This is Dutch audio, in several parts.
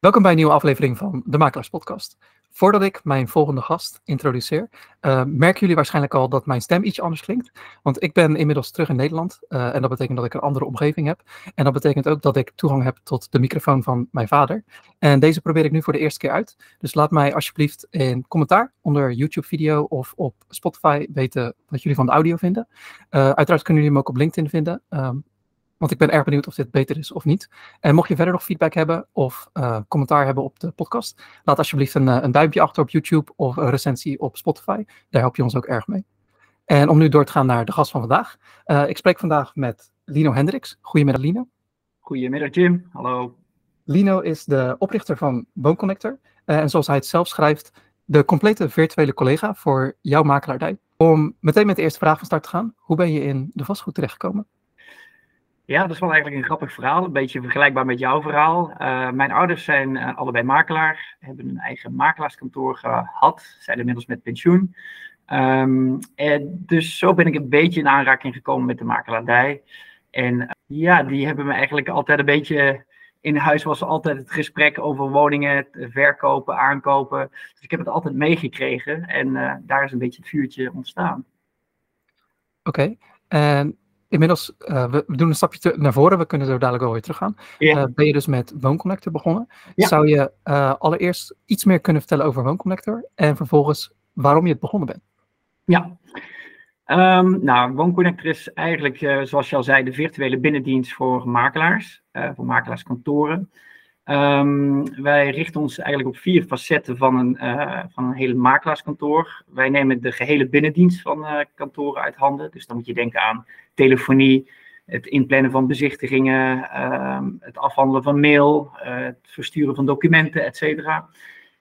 Welkom bij een nieuwe aflevering van de Makelaars Podcast. Voordat ik mijn volgende gast introduceer, uh, merken jullie waarschijnlijk al dat mijn stem iets anders klinkt. Want ik ben inmiddels terug in Nederland uh, en dat betekent dat ik een andere omgeving heb. En dat betekent ook dat ik toegang heb tot de microfoon van mijn vader. En deze probeer ik nu voor de eerste keer uit. Dus laat mij alsjeblieft in commentaar onder YouTube-video of op Spotify weten wat jullie van de audio vinden. Uh, uiteraard kunnen jullie hem ook op LinkedIn vinden. Um, want ik ben erg benieuwd of dit beter is of niet. En mocht je verder nog feedback hebben of uh, commentaar hebben op de podcast, laat alsjeblieft een, een, duimpje achter op YouTube of een recensie op Spotify. Daar help je ons ook erg mee. En om nu door te gaan naar de gast van vandaag. Uh, ik spreek vandaag met Lino Hendricks. Goedemiddag Lino. Goedemiddag Jim, hallo. Lino is de oprichter van WoonConnector. Uh, en zoals hij het zelf schrijft, de complete virtuele collega voor jouw makelaardij. Om meteen met de eerste vraag van start te gaan. Hoe ben je in de vastgoed terechtgekomen? Ja, dat is wel eigenlijk een grappig verhaal. Een beetje vergelijkbaar met jouw verhaal. Uh, mijn ouders zijn uh, allebei makelaar, hebben een eigen makelaarskantoor gehad, zijn inmiddels met pensioen. Um, en dus zo ben ik een beetje in aanraking gekomen met de makelaardij. En uh, ja, die hebben me eigenlijk altijd een beetje. In huis was altijd het gesprek over woningen, verkopen, aankopen. Dus ik heb het altijd meegekregen en daar is een beetje het vuurtje ontstaan. Oké, okay. en inmiddels, uh, we, we, doen een stapje naar voren, we kunnen zo dadelijk wel weer teruggaan. Ja. Uh, ben je dus met WoonConnector begonnen? Ja. Zou je uh, allereerst iets meer kunnen vertellen over WoonConnector en vervolgens waarom je het begonnen bent? Ja, um, nou, WoonConnector is eigenlijk, zoals je al zei, de virtuele binnendienst voor makelaars, voor makelaarskantoren. Um, wij richten ons eigenlijk op vier facetten van een, uh, van een hele makelaarskantoor. Wij nemen de gehele binnendienst van uh, kantoren uit handen. Dus dan moet je denken aan telefonie, het inplannen van bezichtigingen, uh, het afhandelen van mail, uh, het versturen van documenten, et cetera.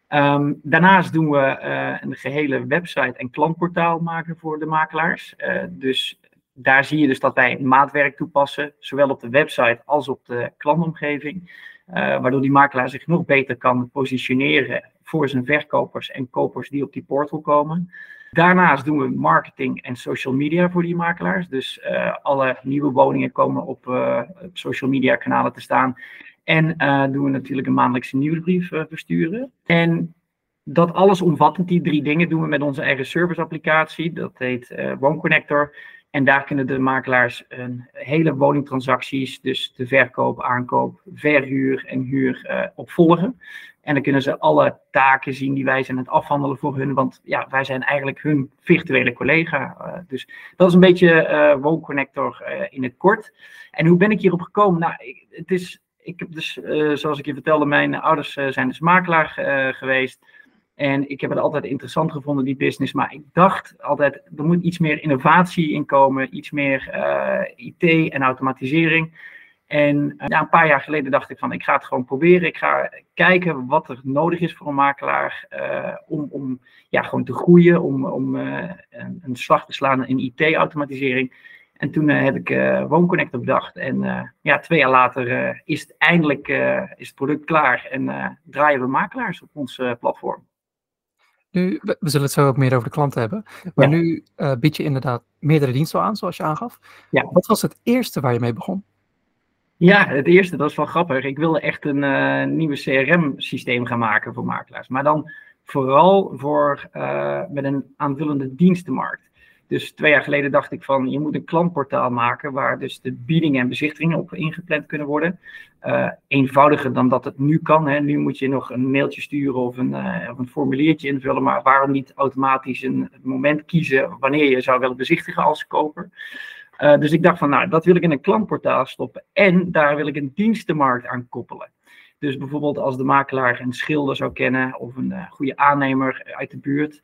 Um, daarnaast doen we een gehele website en klantportaal maken voor de makelaars. dus daar zie je dus dat wij maatwerk toepassen, zowel op de website als op de klantomgeving. Uh, waardoor die makelaar zich nog beter kan positioneren voor zijn verkopers en kopers die op die portal komen. Daarnaast doen we marketing en social media voor die makelaars. Dus uh, alle nieuwe woningen komen op, uh, op, social media kanalen te staan. En doen we natuurlijk een maandelijkse nieuwsbrief versturen. En dat alles omvattend, die drie dingen, doen we met onze eigen service applicatie. Dat heet WoonConnector. En daar kunnen de makelaars een hele woningtransacties, dus de verkoop, aankoop, verhuur en huur uh, op volgen. En dan kunnen ze alle taken zien die wij zijn aan het afhandelen voor hun, want ja, wij zijn eigenlijk hun virtuele collega. Uh, dus dat is een beetje uh, in het kort. En hoe ben ik hierop gekomen? Nou, het is, ik heb dus, zoals ik je vertelde, mijn ouders zijn dus makelaar geweest. En ik heb het altijd interessant gevonden, die business. Maar ik dacht altijd, er moet iets meer innovatie in komen. Iets meer uh, IT en automatisering. En ja, een paar jaar geleden dacht ik van, ik ga het gewoon proberen. Ik ga kijken wat er nodig is voor een makelaar. Uh, om, om ja, gewoon te groeien. Om, om een, een, slag te slaan in IT-automatisering. En toen heb ik WoonConnect bedacht. En ja, twee jaar later is het eindelijk is het product klaar. En draaien we makelaars op ons platform. Nu, we, zullen het zo ook meer over de klanten hebben. Maar ja. nu uh, bied je inderdaad meerdere diensten aan, zoals je aangaf. Ja. Wat was het eerste waar je mee begon? Ja, het eerste, dat is wel grappig. Ik wilde echt een uh, nieuwe CRM-systeem gaan maken voor makelaars. Maar dan vooral voor, uh, met een aanvullende dienstenmarkt. Dus twee jaar geleden dacht ik van, je moet een klantportaal maken waar dus de biedingen en bezichtigingen op ingepland kunnen worden. Uh, eenvoudiger dan dat het nu kan. Hè. Nu moet je nog een mailtje sturen of een, of een formuliertje invullen, maar waarom niet automatisch een moment kiezen wanneer je zou willen bezichtigen als koper. Uh, dus ik dacht van, nou, dat wil ik in een klantportaal stoppen en daar wil ik een dienstenmarkt aan koppelen. Dus bijvoorbeeld als de makelaar een schilder zou kennen of een goede aannemer uit de buurt,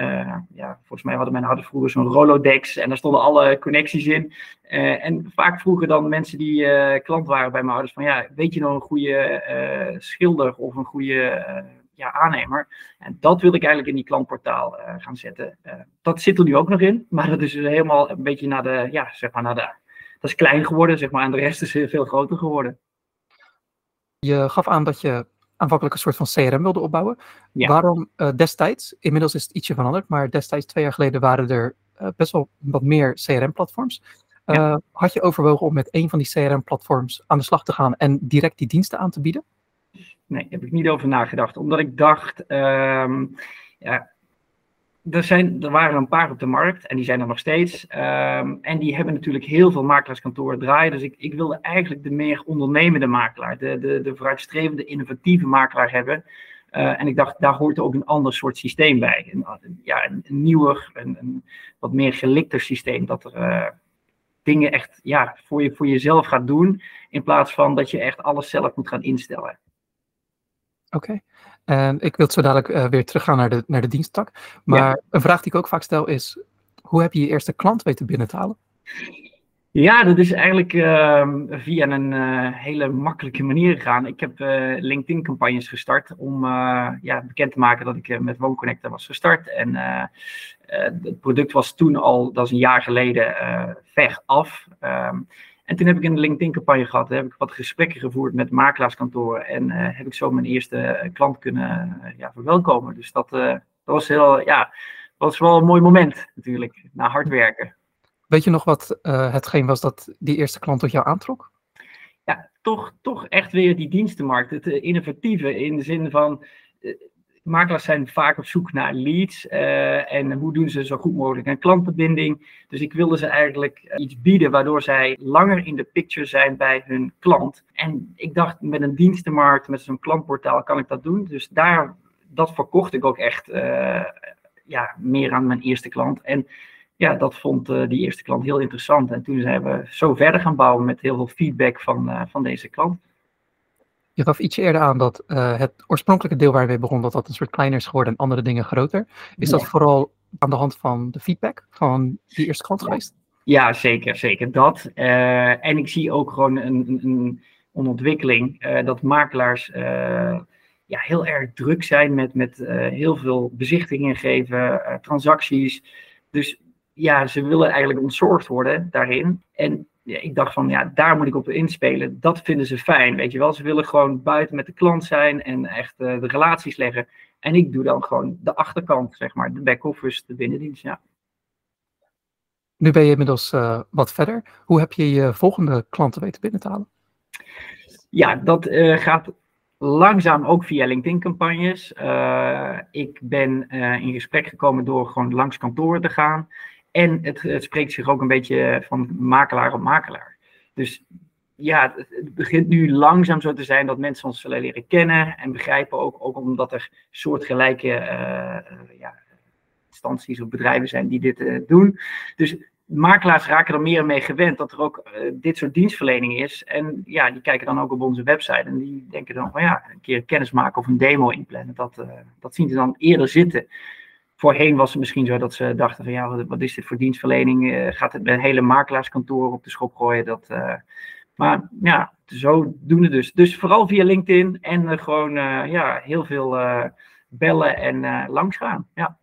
uh, ja, volgens mij hadden mijn ouders vroeger zo'n Rolodex en daar stonden alle connecties in. Uh, en vaak vroegen dan mensen die uh, klant waren bij mijn ouders van ja, weet je nog een goede schilder of een goede ja, aannemer? En dat wil ik eigenlijk in die klantportaal gaan zetten. dat zit er nu ook nog in, maar dat is dus helemaal een beetje naar de, ja, zeg maar naar de, dat is klein geworden, zeg maar, en de rest is veel groter geworden. Je gaf aan dat je aanvankelijk een soort van CRM wilde opbouwen. Ja. Waarom uh, destijds, inmiddels is het ietsje veranderd, maar destijds twee jaar geleden waren er uh, best wel wat meer CRM-platforms. Uh, ja. Eh, had je overwogen om met een van die CRM-platforms aan de slag te gaan en direct die diensten aan te bieden? nee, heb ik niet over nagedacht. Omdat ik dacht, ehm, ja, er, zijn, er waren een paar op de markt en die zijn er nog steeds. Ehm, en die hebben natuurlijk heel veel makelaarskantoren draaien. Dus ik, ik wilde eigenlijk de meer ondernemende makelaar, de, de, de vooruitstrevende, innovatieve makelaar hebben. Uh, en ik dacht, daar hoort ook een ander soort systeem bij. Een, ja, een, nieuwer, een, een, wat meer gelikter systeem. Dat er uh, dingen echt ja, voor, je, voor jezelf gaat doen. In plaats van dat je echt alles zelf moet gaan instellen. Oké. En ik wil zo dadelijk uh, weer teruggaan naar de, naar de diensttak. Maar een vraag die ik ook vaak stel is: hoe heb je je eerste klant weten binnen te halen? Ja, dat is eigenlijk uh, via een uh, hele makkelijke manier gegaan. Ik heb uh, LinkedIn-campagnes gestart om ja, bekend te maken dat ik met WoonConnector was gestart. En het product was toen al, dat is een jaar geleden, ver af. Um, en toen heb ik een LinkedIn-campagne gehad. Heb ik wat gesprekken gevoerd met makelaarskantoren. En uh, heb ik zo mijn eerste eh, klant kunnen uh, ja, verwelkomen. Dus dat, dat was heel, ja, was wel een mooi moment natuurlijk, na hard werken. Weet je nog wat hetgeen was dat die eerste klant tot jou aantrok? Ja, toch, toch echt weer die dienstenmarkt. Het innovatieve in de zin van makelaars zijn vaak op zoek naar leads uh, en hoe doen ze zo goed mogelijk een klantverbinding. Dus ik wilde ze eigenlijk eh, iets bieden waardoor zij langer in de picture zijn bij hun klant. En ik dacht met een dienstenmarkt, met zo'n klantportaal kan ik dat doen. Dus daar, dat verkocht ik ook echt uh, ja, meer aan mijn eerste klant. En ja, dat vond die eerste klant heel interessant. En toen zijn we zo verder gaan bouwen met heel veel feedback van, van deze klant. Je gaf iets eerder aan dat uh, het oorspronkelijke deel waar je mee begon, dat dat een soort kleiner is geworden en andere dingen groter. Is dat vooral aan de hand van de feedback van die eerste klant geweest? Ja, zeker, zeker dat. Uh, en ik zie ook gewoon een, een, een ontwikkeling uh, dat makelaars ja, heel erg druk zijn met, met heel veel bezichtigingen geven, transacties. Dus ja, ze willen eigenlijk ontzorgd worden daarin. En ja, ik dacht van, ja, daar moet ik op inspelen. Dat vinden ze fijn, weet je wel. Ze willen gewoon buiten met de klant zijn en echt uh, de relaties leggen. En ik doe dan gewoon de achterkant, zeg maar, de back-office, de binnendienst, ja. Nu ben je inmiddels uh, wat verder. Hoe heb je je volgende klanten weten binnen te halen? Ja, dat uh, gaat langzaam ook via LinkedIn-campagnes. ik ben in gesprek gekomen door gewoon langs kantoren te gaan. En het, het, spreekt zich ook een beetje van makelaar op makelaar. Dus ja, het, begint nu langzaam zo te zijn dat mensen ons zullen leren kennen en begrijpen ook, ook omdat er soortgelijke uh, ja, instanties of bedrijven zijn die dit doen. Dus makelaars raken er meer mee gewend dat er ook dit soort dienstverlening is. En ja, die kijken dan ook op onze website en die denken dan van ja, een keer kennis maken of een demo inplannen. Dat, dat zien ze dan eerder zitten. Voorheen was het misschien zo dat ze dachten van ja, wat, is dit voor dienstverlening? Uh, gaat het met een hele makelaarskantoor op de schop gooien? Dat, uh, maar ja, zo doen het dus. Dus vooral via LinkedIn en uh, gewoon ja, heel veel bellen en langs gaan. Ja.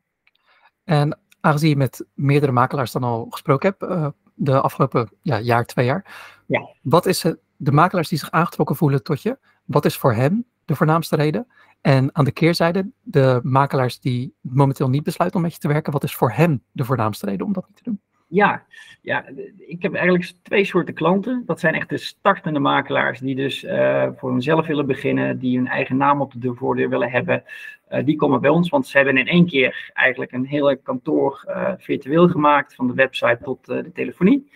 En aangezien je met meerdere makelaars dan al gesproken hebt, de afgelopen ja, jaar, twee jaar. Ja. Wat is de makelaars die zich aangetrokken voelen tot je, wat is voor hen de voornaamste reden? En aan de keerzijde, de makelaars die momenteel niet besluiten om met je te werken, wat is voor hen de voornaamste reden om dat niet te doen? Ja, ja, ik heb eigenlijk twee soorten klanten. Dat zijn echt de startende makelaars die dus uh, voor hunzelf willen beginnen, die hun eigen naam op de voordeur willen hebben. Uh, die komen bij ons, want ze hebben in één keer eigenlijk een hele kantoor uh, virtueel gemaakt, van de website tot de telefonie.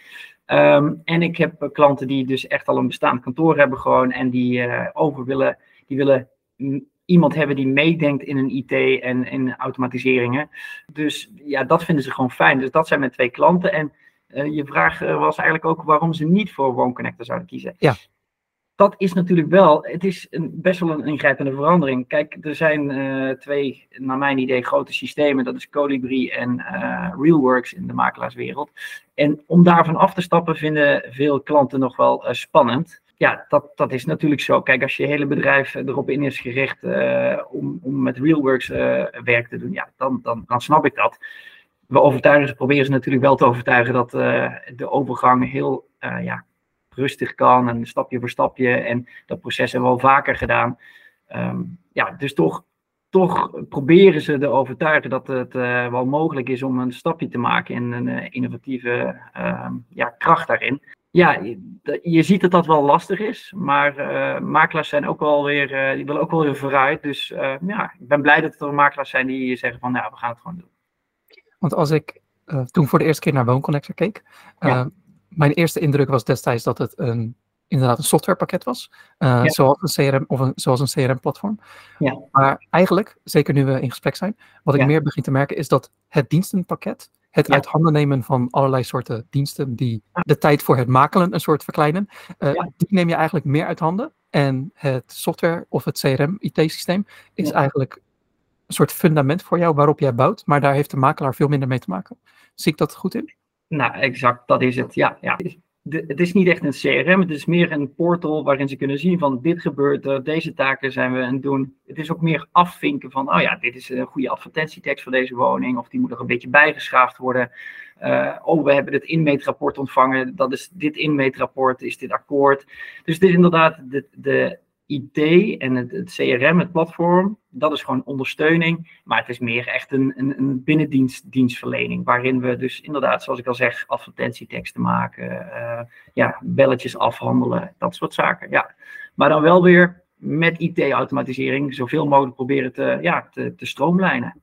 Um, en ik heb klanten die dus echt al een bestaand kantoor hebben gewoon en die over willen, die willen iemand hebben die meedenkt in een IT en in automatiseringen. Dus ja, dat vinden ze gewoon fijn. Dus dat zijn mijn twee klanten. En uh, je vraag eh, was eigenlijk ook waarom ze niet voor WoonConnector zouden kiezen. Ja. Dat is natuurlijk wel, het is een, best wel een ingrijpende verandering. Kijk, er zijn uh, twee, naar mijn idee, grote systemen. Dat is Colibri en RealWorks in de makelaarswereld. En om daarvan af te stappen vinden veel klanten nog wel spannend ja, dat, dat is natuurlijk zo. Kijk, als je hele bedrijf erop in is gericht uh, om, om met RealWorks uh, werk te doen, ja, dan, dan, dan snap ik dat. We overtuigen ze, proberen ze natuurlijk wel te overtuigen dat uh, de overgang heel ja, rustig kan en stapje voor stapje. En dat proces hebben we al vaker gedaan. Um, ja, dus toch, toch proberen ze te overtuigen dat het wel mogelijk is om een stapje te maken in een innovatieve ja, kracht daarin. Ja, je ziet dat dat wel lastig is, maar uh, makelaars zijn ook wel weer, uh, die willen ook wel weer vooruit. Dus uh, ja, ik ben blij dat er makelaars zijn die zeggen van, nou, we gaan het gewoon doen. Want als ik toen voor de eerste keer naar WoonConnector keek, ja. mijn eerste indruk was destijds dat het een inderdaad een softwarepakket was, zoals een CRM of een, zoals een CRM-platform. Ja. Maar eigenlijk, zeker nu we in gesprek zijn, wat ik meer begin te merken is dat het dienstenpakket, het uit handen nemen van allerlei soorten diensten die de tijd voor het makelen een soort verkleinen, uh, die neem je eigenlijk meer uit handen. En het software of het CRM-IT-systeem is eigenlijk een soort fundament voor jou waarop jij bouwt, maar daar heeft de makelaar veel minder mee te maken. Zie ik dat goed in? Nou, exact, dat is het. Ja, ja het is niet echt een CRM, het is meer een portal waarin ze kunnen zien van dit gebeurt er, deze taken zijn we aan het doen. Het is ook meer afvinken van, oh ja, dit is een goede advertentietekst voor deze woning, of die moet er een beetje bijgeschaafd worden. Uh, oh, we hebben het inmeetrapport ontvangen, dat is dit inmeetrapport, is dit akkoord. Dus het is inderdaad de, de IT en het, het, CRM, het platform, dat is gewoon ondersteuning. Maar het is meer echt een, een, een binnendienstdienstverlening. Waarin we dus inderdaad, zoals ik al zeg, advertentieteksten maken. Uh, ja, belletjes afhandelen, dat soort zaken. Ja. Maar dan wel weer met IT-automatisering zoveel mogelijk proberen te, ja, te, te stroomlijnen.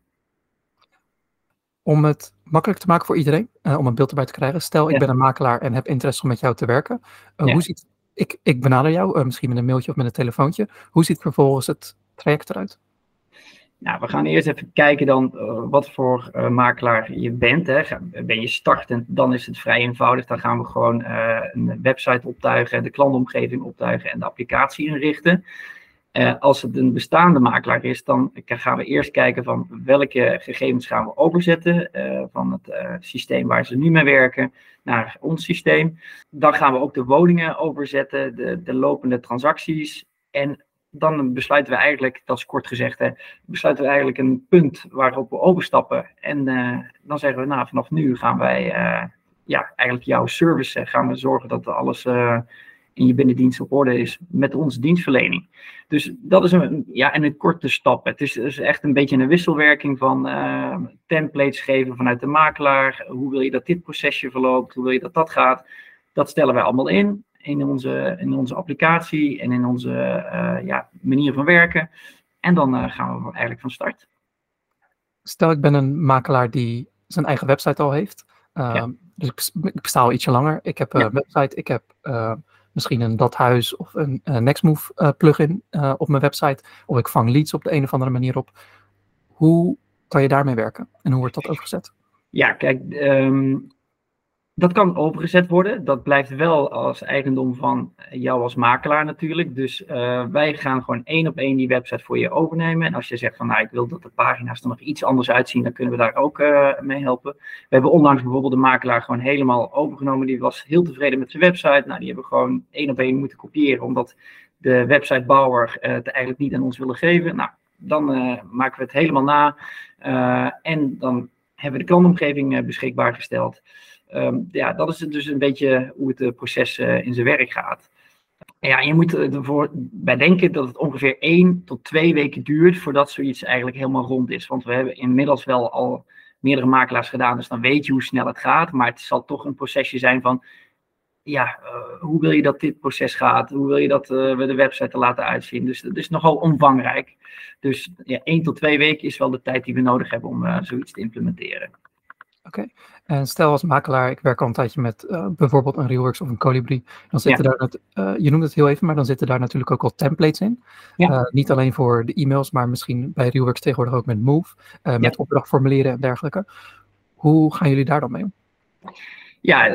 Om het makkelijk te maken voor iedereen, uh, om een beeld erbij te krijgen. Stel, ik ben een makelaar en heb interesse om met jou te werken. Uh, ja. Hoe ziet ik, ik benader jou, uh, misschien met een mailtje of met een telefoontje. Hoe ziet vervolgens het traject eruit? Nou, we gaan eerst even kijken dan uh, wat voor uh, makelaar je bent. Hè. Ben je startend, dan is het vrij eenvoudig. Dan gaan we gewoon een website optuigen, de klantomgeving optuigen en de applicatie inrichten. Als het een bestaande makelaar is, dan gaan we eerst kijken van welke gegevens gaan we overzetten van het systeem waar ze nu mee werken naar ons systeem. Dan gaan we ook de woningen overzetten, de, de lopende transacties. En dan besluiten we eigenlijk, dat is kort gezegd, hè, besluiten we eigenlijk een punt waarop we overstappen. En dan zeggen we, nou, vanaf nu gaan wij, ja, eigenlijk jouw service, gaan we zorgen dat alles in je binnendienst op orde is met onze dienstverlening. Dus dat is een, ja, en een korte stap. Het is, is echt een beetje een wisselwerking van uh, templates geven vanuit de makelaar. Hoe wil je dat dit procesje verloopt? Hoe wil je dat dat gaat? Dat stellen wij allemaal in in onze, in onze applicatie en in onze uh, ja, manier van werken. En dan uh, gaan we eigenlijk van start. Stel, ik ben een makelaar die zijn eigen website al heeft. Ja. Dus ik, ik besta al ietsje langer. Ik heb een ja. website, ik heb misschien een Dathuis of een uh, Nextmove uh, plugin uh, op mijn website. Of ik vang leads op de een of andere manier op. Hoe kan je daarmee werken en hoe wordt dat overgezet? Ja, kijk, um, dat kan overgezet worden. Dat blijft wel als eigendom van jou als makelaar natuurlijk. Dus wij gaan gewoon één op één die website voor je overnemen. En als je zegt van nou ik wil dat de pagina's er nog iets anders uitzien, dan kunnen we daar ook mee helpen. We hebben onlangs bijvoorbeeld de makelaar gewoon helemaal overgenomen. Die was heel tevreden met zijn website. Nou die hebben we gewoon één op één moeten kopiëren, omdat de websitebouwer het eigenlijk niet aan ons willen geven. Nou, dan maken we het helemaal na. en dan hebben we de klantomgeving beschikbaar gesteld. Um, ja, dat is dus een beetje hoe het uh, proces uh, in zijn werk gaat. Ja, je moet ervoor bij dat het ongeveer één tot twee weken duurt voordat zoiets eigenlijk helemaal rond is. Want we hebben inmiddels wel al meerdere makelaars gedaan, dus dan weet je hoe snel het gaat. Maar het zal toch een procesje zijn van, ja, uh, hoe wil je dat dit proces gaat? Hoe wil je dat we de website laten uitzien? Dus dat is nogal omvangrijk. Dus ja, één tot twee weken is wel de tijd die we nodig hebben om zoiets te implementeren. Oké, en stel als makelaar, ik werk al een tijdje met uh, bijvoorbeeld een Realworks of een Colibri, dan zitten ja. daar, uh, je noemt het heel even, maar dan zitten daar natuurlijk ook al templates in. Ja. Uh, niet alleen voor de e-mails, maar misschien bij Realworks tegenwoordig ook met Move, met ja. opdrachtformulieren en dergelijke. Hoe gaan jullie daar dan mee om? Ja,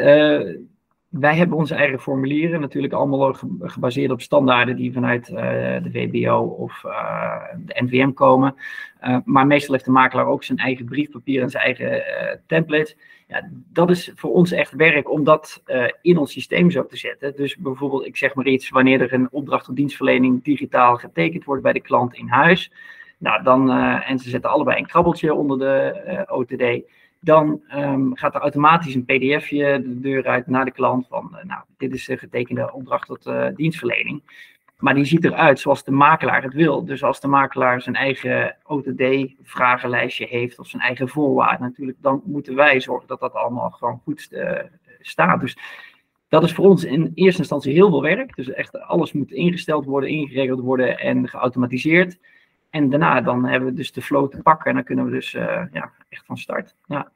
wij hebben onze eigen formulieren, natuurlijk allemaal gebaseerd op standaarden die vanuit uh, de WBO of uh, de NVM komen. Uh, maar meestal heeft de makelaar ook zijn eigen briefpapier en zijn eigen template. Ja, dat is voor ons echt werk om dat in ons systeem zo te zetten. Dus bijvoorbeeld, ik zeg maar iets, wanneer er een opdracht of dienstverlening digitaal getekend wordt bij de klant in huis. Nou, dan, en ze zetten allebei een krabbeltje onder de OTD dan um, gaat er automatisch een pdfje de deur uit naar de klant van, uh, nou, dit is de getekende opdracht tot uh, dienstverlening. Maar die ziet eruit zoals de makelaar het wil. Dus als de makelaar zijn eigen OTD-vragenlijstje heeft of zijn eigen voorwaarden natuurlijk, dan moeten wij zorgen dat dat allemaal gewoon goed uh, staat. Dus dat is voor ons in eerste instantie heel veel werk. Dus echt alles moet ingesteld worden, ingeregeld worden en geautomatiseerd. En daarna dan hebben we dus de flow te pakken en dan kunnen we dus ja, echt van start. Ja.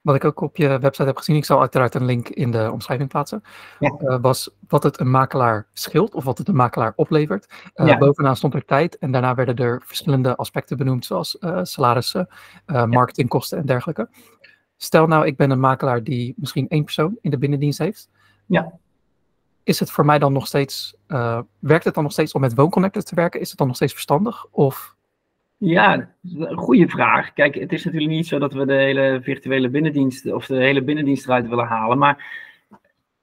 Wat ik ook op je website heb gezien, ik zal uiteraard een link in de omschrijving plaatsen, ja. was wat het een makelaar scheelt of wat het een makelaar oplevert. Uh, Bovenaan stond er tijd en daarna werden er verschillende aspecten benoemd, zoals salarissen, marketingkosten en dergelijke. Stel nou, ik ben een makelaar die misschien één persoon in de binnendienst heeft. Ja. Is het voor mij dan nog steeds, werkt het dan nog steeds om met WoonConnector te werken? Is het dan nog steeds verstandig? Of ja, goede vraag. Kijk, het is natuurlijk niet zo dat we de hele virtuele binnendienst of de hele binnendienst eruit willen halen. Maar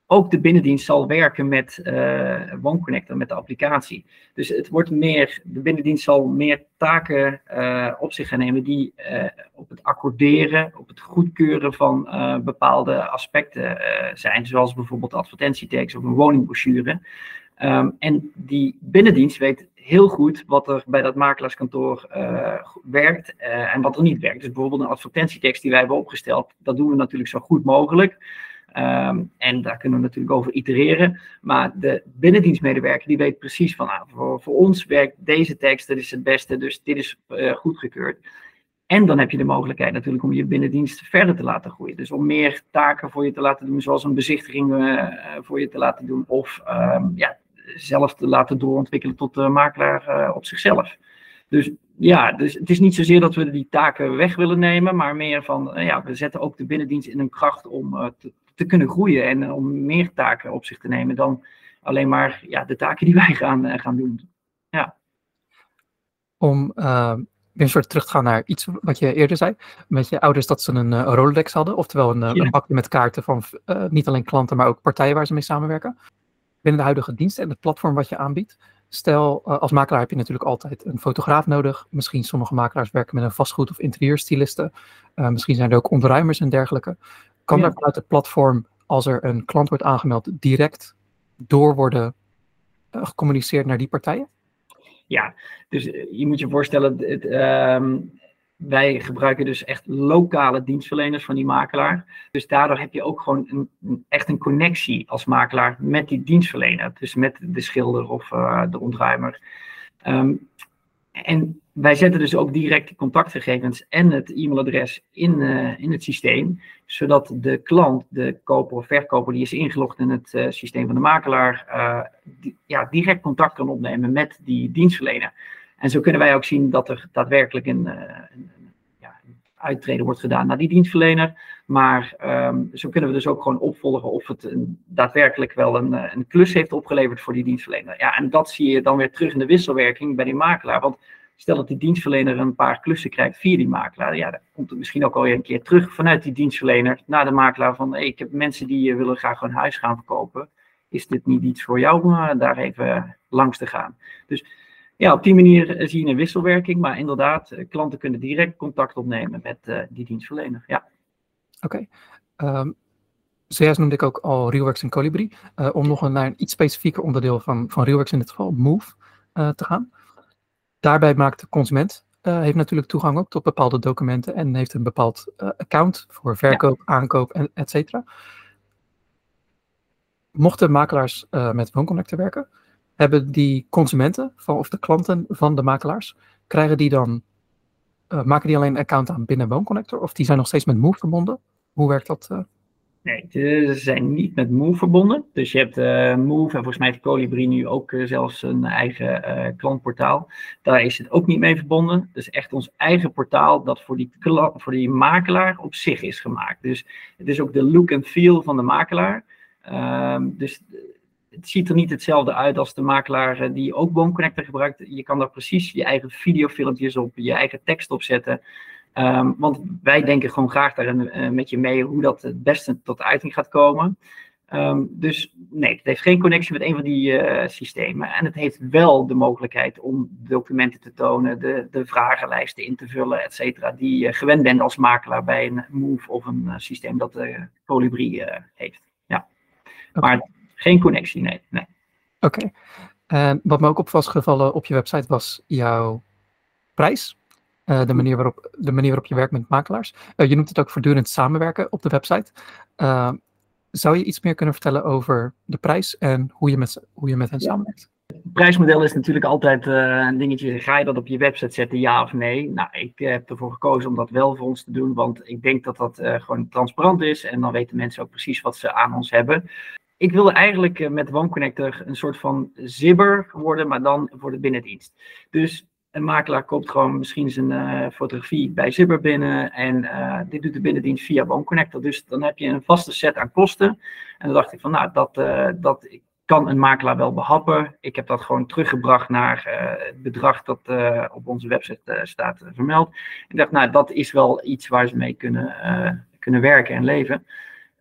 ook de binnendienst zal werken met uh, OneConnector, met de applicatie. Dus het wordt meer, de binnendienst zal meer taken uh, op zich gaan nemen die uh, op het accorderen, op het goedkeuren van bepaalde aspecten zijn. Zoals bijvoorbeeld advertentietekst of een woningbrochure. Um, en die binnendienst weet heel goed wat er bij dat makelaarskantoor werkt en wat er niet werkt. Dus bijvoorbeeld een advertentietekst die wij hebben opgesteld, dat doen we natuurlijk zo goed mogelijk. Um, en daar kunnen we natuurlijk over itereren. Maar de binnendienstmedewerker die weet precies van, ah, voor, ons werkt deze tekst, dat is het beste, dus dit is uh, goedgekeurd. En dan heb je de mogelijkheid natuurlijk om je binnendienst verder te laten groeien. Dus om meer taken voor je te laten doen, zoals een bezichtiging voor je te laten doen. Of um, ja, zelf te laten doorontwikkelen tot de makelaar op zichzelf. Dus ja, dus het is niet zozeer dat we die taken weg willen nemen, maar meer van, ja, we zetten ook de binnendienst in een kracht om te, te, kunnen groeien en om meer taken op zich te nemen dan alleen maar ja, de taken die wij gaan, gaan doen. Ja. Om weer een soort terug te gaan naar iets wat je eerder zei. Met je ouders dat ze een uh, Rolodex hadden. Oftewel een, ja. een bakje met kaarten van uh, niet alleen klanten, maar ook partijen waar ze mee samenwerken binnen de huidige diensten en het platform wat je aanbiedt. Stel, uh, als makelaar heb je natuurlijk altijd een fotograaf nodig. Misschien sommige makelaars werken met een vastgoed- of interieurstyliste. Uh, misschien zijn er ook onderruimers en dergelijke. Kan ja. er vanuit het platform, als er een klant wordt aangemeld, direct door worden uh, gecommuniceerd naar die partijen? Ja, dus je moet je voorstellen, het, ehm, wij gebruiken dus echt lokale dienstverleners van die makelaar. Dus daardoor heb je ook gewoon een, echt een connectie als makelaar met die dienstverlener. Dus met de schilder of uh, de ontruimer. Um, en wij zetten dus ook direct de contactgegevens en het e-mailadres in, uh, in het systeem. Zodat de klant, de koper of verkoper die is ingelogd in het uh, systeem van de makelaar, die, ja, direct contact kan opnemen met die dienstverlener. En zo kunnen wij ook zien dat er daadwerkelijk een, eh, een, ja, uittreden wordt gedaan naar die dienstverlener. Maar um, zo kunnen we dus ook gewoon opvolgen of het daadwerkelijk wel een, eh, een klus heeft opgeleverd voor die dienstverlener. Ja, en dat zie je dan weer terug in de wisselwerking bij die makelaar. Want stel dat die dienstverlener een paar klussen krijgt via die makelaar, ja, dan komt het misschien ook alweer een keer terug vanuit die dienstverlener naar de makelaar van, ik heb mensen die uh, willen graag een huis gaan verkopen. Is dit niet iets voor jou om daar even langs te gaan? Dus ja, op die manier eh, zie je een wisselwerking. Maar inderdaad, eh, klanten kunnen direct contact opnemen met die dienstverlener. Ja. Oké. Okay. Ehm, zojuist noemde ik ook al Realworks en Colibri. Om nog een, naar een iets specifieker onderdeel van, van Realworks in dit geval, Move, te gaan. Daarbij maakt de consument, uh, heeft natuurlijk toegang ook tot bepaalde documenten en heeft een bepaald account voor verkoop, ja. aankoop, en et cetera. Mochten makelaars met WoonConnector werken, hebben die consumenten van, of de klanten van de makelaars, krijgen die dan, maken die alleen een account aan binnen WoonConnector of die zijn nog steeds met Move verbonden? Hoe werkt dat? Nee, ze zijn niet met Move verbonden. Dus je hebt uh, Move en volgens mij heeft Colibri nu ook uh, zelfs een eigen uh, klantportaal. Daar is het ook niet mee verbonden. Dus echt ons eigen portaal dat voor die, voor die makelaar op zich is gemaakt. Dus het is ook de look en feel van de makelaar. Ehm, dus het ziet er niet hetzelfde uit als de makelaar eh, die ook WoonConnector gebruikt. Je kan daar precies je eigen videofilmpjes op, je eigen tekst op zetten. Um, want wij denken gewoon graag daar uh, met je mee hoe dat het beste tot uiting gaat komen. Um, dus nee, het heeft geen connectie met een van die uh, systemen. En het heeft wel de mogelijkheid om documenten te tonen, de, de vragenlijsten in te vullen, et cetera, die je gewend bent als makelaar bij een Move of een systeem dat de Colibri heeft. Ja. Okay. Maar geen connectie, nee. nee. Oké. Okay. En wat me ook op was gevallen op je website was jouw prijs. Uh, de, manier waarop, de manier waarop je werkt met makelaars. Uh, je noemt het ook voortdurend samenwerken op de website. Uh, Zou je iets meer kunnen vertellen over de prijs en hoe je met, hoe je met hen samenwerkt? Het prijsmodel is natuurlijk altijd uh, een dingetje. Ga je dat op je website zetten, ja of nee? Nou, ik heb ervoor gekozen om dat wel voor ons te doen, want ik denk dat dat uh, gewoon transparant is en dan weten mensen ook precies wat ze aan ons hebben. Ik wilde eigenlijk uh, met OneConnector een soort van zibber worden, maar dan voor de binnendienst. Dus een makelaar koopt gewoon misschien zijn fotografie bij Zibber binnen en dit doet de binnendienst via OneConnector. Dus dan heb je een vaste set aan kosten. En dan dacht ik van, nou, dat, dat, kan een makelaar wel behappen. Ik heb dat gewoon teruggebracht naar uh, het bedrag dat uh, op onze website uh, staat vermeld. Ik dacht, nou, dat is wel iets waar ze mee kunnen, kunnen werken en leven.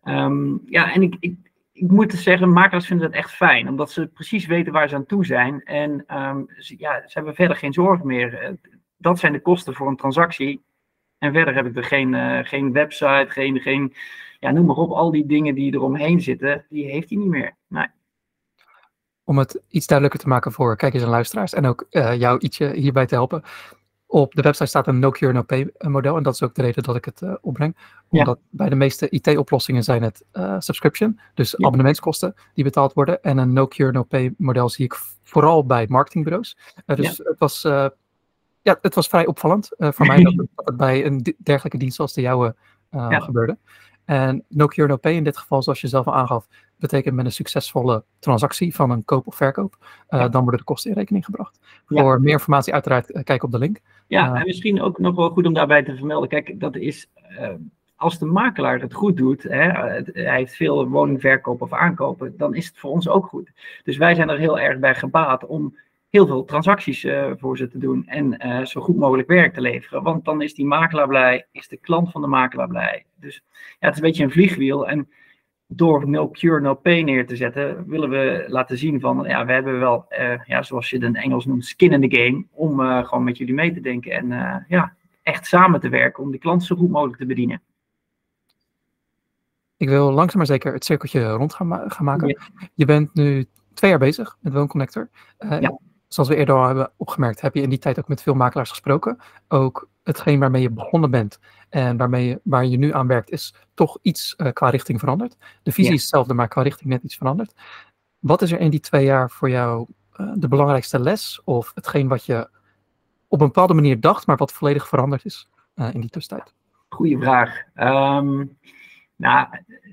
Um, ja, en ik, ik, ik moet zeggen, makelaars vinden het echt fijn, omdat ze precies weten waar ze aan toe zijn. En um, ze, ja, ze hebben verder geen zorgen meer. Dat zijn de kosten voor een transactie. En verder heb ik er geen, geen website, geen, geen ja, noem maar op, al die dingen die eromheen zitten, die heeft hij niet meer. Om het iets duidelijker te maken voor kijkers en luisteraars en ook uh, jou ietsje hierbij te helpen. Op de website staat een no cure no pay eh, model en dat is ook de reden dat ik het uh, opbreng. Omdat bij de meeste IT-oplossingen zijn het uh, subscription, dus ja. abonnementskosten die betaald worden. En een no cure no pay model zie ik vooral bij marketingbureaus. dus ja. het, was, ja, het was vrij opvallend voor mij dat het, dat het, bij een dergelijke dienst als de jouwe gebeurde. En no cure no pay in dit geval, zoals je zelf al aangaf, betekent met een succesvolle transactie van een koop of verkoop, uh, ja. dan worden de kosten in rekening gebracht. Ja. Voor meer informatie uiteraard uh, kijk op de link. Ja, uh, en misschien ook nog wel goed om daarbij te vermelden. Kijk, dat is als de makelaar het goed doet, hè, hij heeft veel woningverkoop of aankopen, dan is het voor ons ook goed. Dus wij zijn er heel erg bij gebaat om heel veel transacties uh, voor ze te doen en uh, zo goed mogelijk werk te leveren. Want dan is die makelaar blij, is de klant van de makelaar blij. Dus ja, het is een beetje een vliegwiel. En door no cure, no pay neer te zetten, willen we laten zien van, ja, we hebben wel, uh, ja, zoals je het in Engels noemt, skin in the game, om gewoon met jullie mee te denken en ja, echt samen te werken om die klant zo goed mogelijk te bedienen. Ik wil langzaam maar zeker het cirkeltje rond gaan, ma gaan maken. Ja. Je bent nu twee jaar bezig met WoonConnector. ja zoals we eerder al hebben opgemerkt, heb je in die tijd ook met veel makelaars gesproken. Ook hetgeen waarmee je begonnen bent en waarmee je, waar je nu aan werkt, is toch iets uh, qua richting veranderd. De visie ja. is hetzelfde, maar qua richting net iets veranderd. Wat is er in die twee jaar voor jou uh, de belangrijkste les of hetgeen wat je op een bepaalde manier dacht, maar wat volledig veranderd is uh, in die tussentijd? Goeie vraag. Um, nou,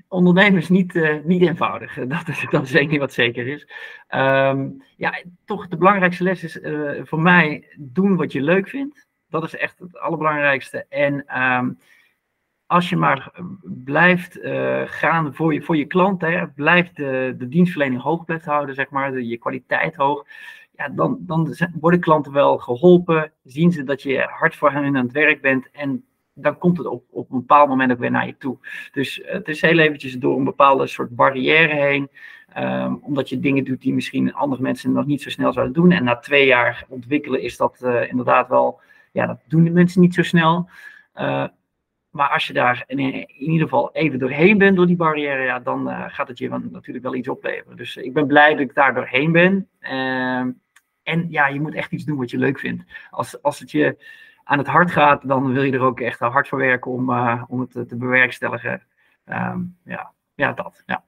ondernemen is niet, uh, niet eenvoudig. Dat is, dat is één wat zeker is. Um, ja, toch de belangrijkste les is uh, voor mij doen wat je leuk vindt. Dat is echt het allerbelangrijkste. En um, als je maar blijft uh, gaan voor je, voor je klant, hè, blijft de, de dienstverlening hoog blijft houden, zeg maar, je kwaliteit hoog. Ja, dan, dan worden klanten wel geholpen. Zien ze dat je hard voor hen aan het werk bent. En dan komt het op, op een bepaald moment ook weer naar je toe. Dus het is heel eventjes door een bepaalde soort barrière heen. Um, omdat je dingen doet die misschien andere mensen nog niet zo snel zouden doen. En na twee jaar ontwikkelen is dat uh, inderdaad wel, ja, dat doen de mensen niet zo snel. Uh, maar als je daar in, ieder geval even doorheen bent door die barrière, ja, dan uh, gaat het je natuurlijk wel iets opleveren. Dus ik ben blij dat ik daar doorheen ben. Ehm, en ja, je moet echt iets doen wat je leuk vindt. Als, als het je aan het hart gaat, dan wil je er ook echt hard voor werken om, uh, om het te bewerkstelligen. Um, ja. ja, dat. Ja.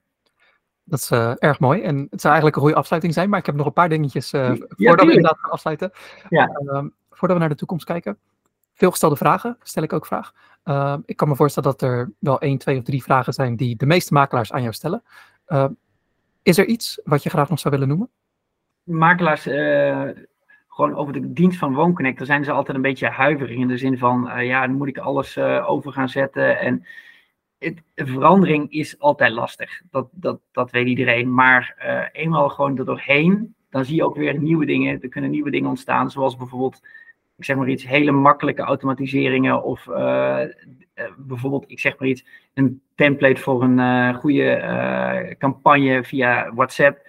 Dat is uh, erg mooi. En het zou eigenlijk een goede afsluiting zijn, maar ik heb nog een paar dingetjes uh, ja, voordat we inderdaad gaan afsluiten. Ja. Uh, voordat we naar de toekomst kijken. Veel gestelde vragen, stel ik ook vraag. Uh, ik kan me voorstellen dat er wel één, twee of drie vragen zijn die de meeste makelaars aan jou stellen. is er iets wat je graag nog zou willen noemen? Makelaars gewoon over de dienst van WoonConnect, daar zijn ze altijd een beetje huiverig in de zin van, uh, ja, dan moet ik alles uh, over gaan zetten. En het, verandering is altijd lastig, dat, dat, dat weet iedereen. Maar uh, eenmaal gewoon er doorheen, dan zie je ook weer nieuwe dingen. Er kunnen nieuwe dingen ontstaan, zoals bijvoorbeeld, ik zeg maar iets, hele makkelijke automatiseringen of bijvoorbeeld, ik zeg maar iets, een template voor een goede campagne via WhatsApp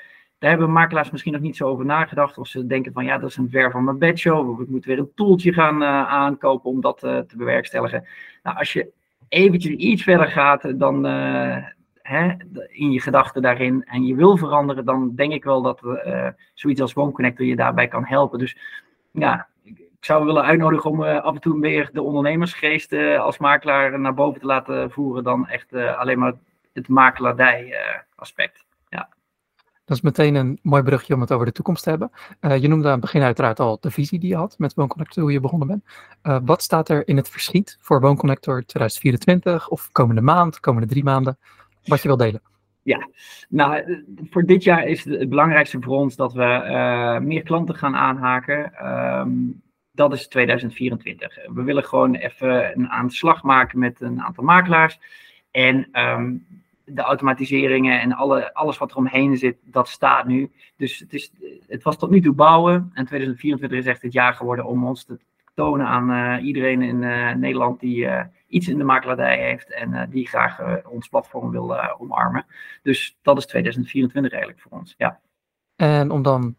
daar hebben makelaars misschien nog niet zo over nagedacht. Of ze denken van ja, dat is een ver van mijn bedshow. Of ik moet weer een toeltje gaan uh, aankopen om dat uh, te bewerkstelligen. Nou, als je eventjes iets verder gaat dan uh, hè, in je gedachten daarin en je wil veranderen, dan denk ik wel dat zoiets als WoonConnector je daarbij kan helpen. Dus ja, ik, ik zou willen uitnodigen om af en toe meer de ondernemersgeest als makelaar naar boven te laten voeren dan echt alleen maar het makelaardij aspect. Dat is meteen een mooi brugje om het over de toekomst te hebben. je noemde aan het begin uiteraard al de visie die je had met WoonConnector, hoe je begonnen bent. wat staat er in het verschiet voor WoonConnector 2024 of komende maand, komende drie maanden? Wat je wil delen? Ja, nou, voor dit jaar is het, belangrijkste voor ons dat we meer klanten gaan aanhaken. Um, dat is 2024. We willen gewoon even een aan de slag maken met een aantal makelaars. En um, de automatiseringen en alle, alles wat er omheen zit, dat staat nu. Dus het, is, het was tot nu toe bouwen. En 2024 is echt het jaar geworden om ons te tonen aan uh, iedereen in uh, Nederland die uh, iets in de makelaardij heeft en die graag ons platform wil omarmen. Dus dat is 2024 eigenlijk voor ons, ja. En om dan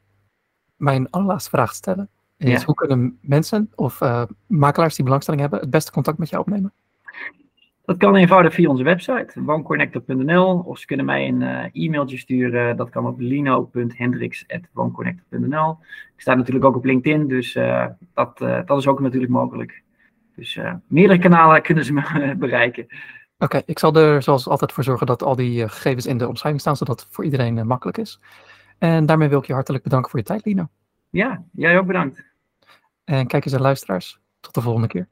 mijn allerlaatste vraag te stellen, is ja. hoe kunnen mensen of makelaars die belangstelling hebben het beste contact met jou opnemen? Dat kan eenvoudig via onze website, woonconnector.nl. Of ze kunnen mij een uh, e-mailtje sturen. Dat kan op lino.hendricks.woonconnector.nl. Ik sta natuurlijk ook op LinkedIn, dus uh, dat, uh, dat is ook natuurlijk mogelijk. Dus meerdere kanalen kunnen ze me bereiken. Oké, okay, ik zal er zoals altijd voor zorgen dat al die gegevens in de omschrijving staan, zodat het voor iedereen makkelijk is. En daarmee wil ik je hartelijk bedanken voor je tijd, Lino. Ja, jij ook bedankt. En kijkers en luisteraars, tot de volgende keer.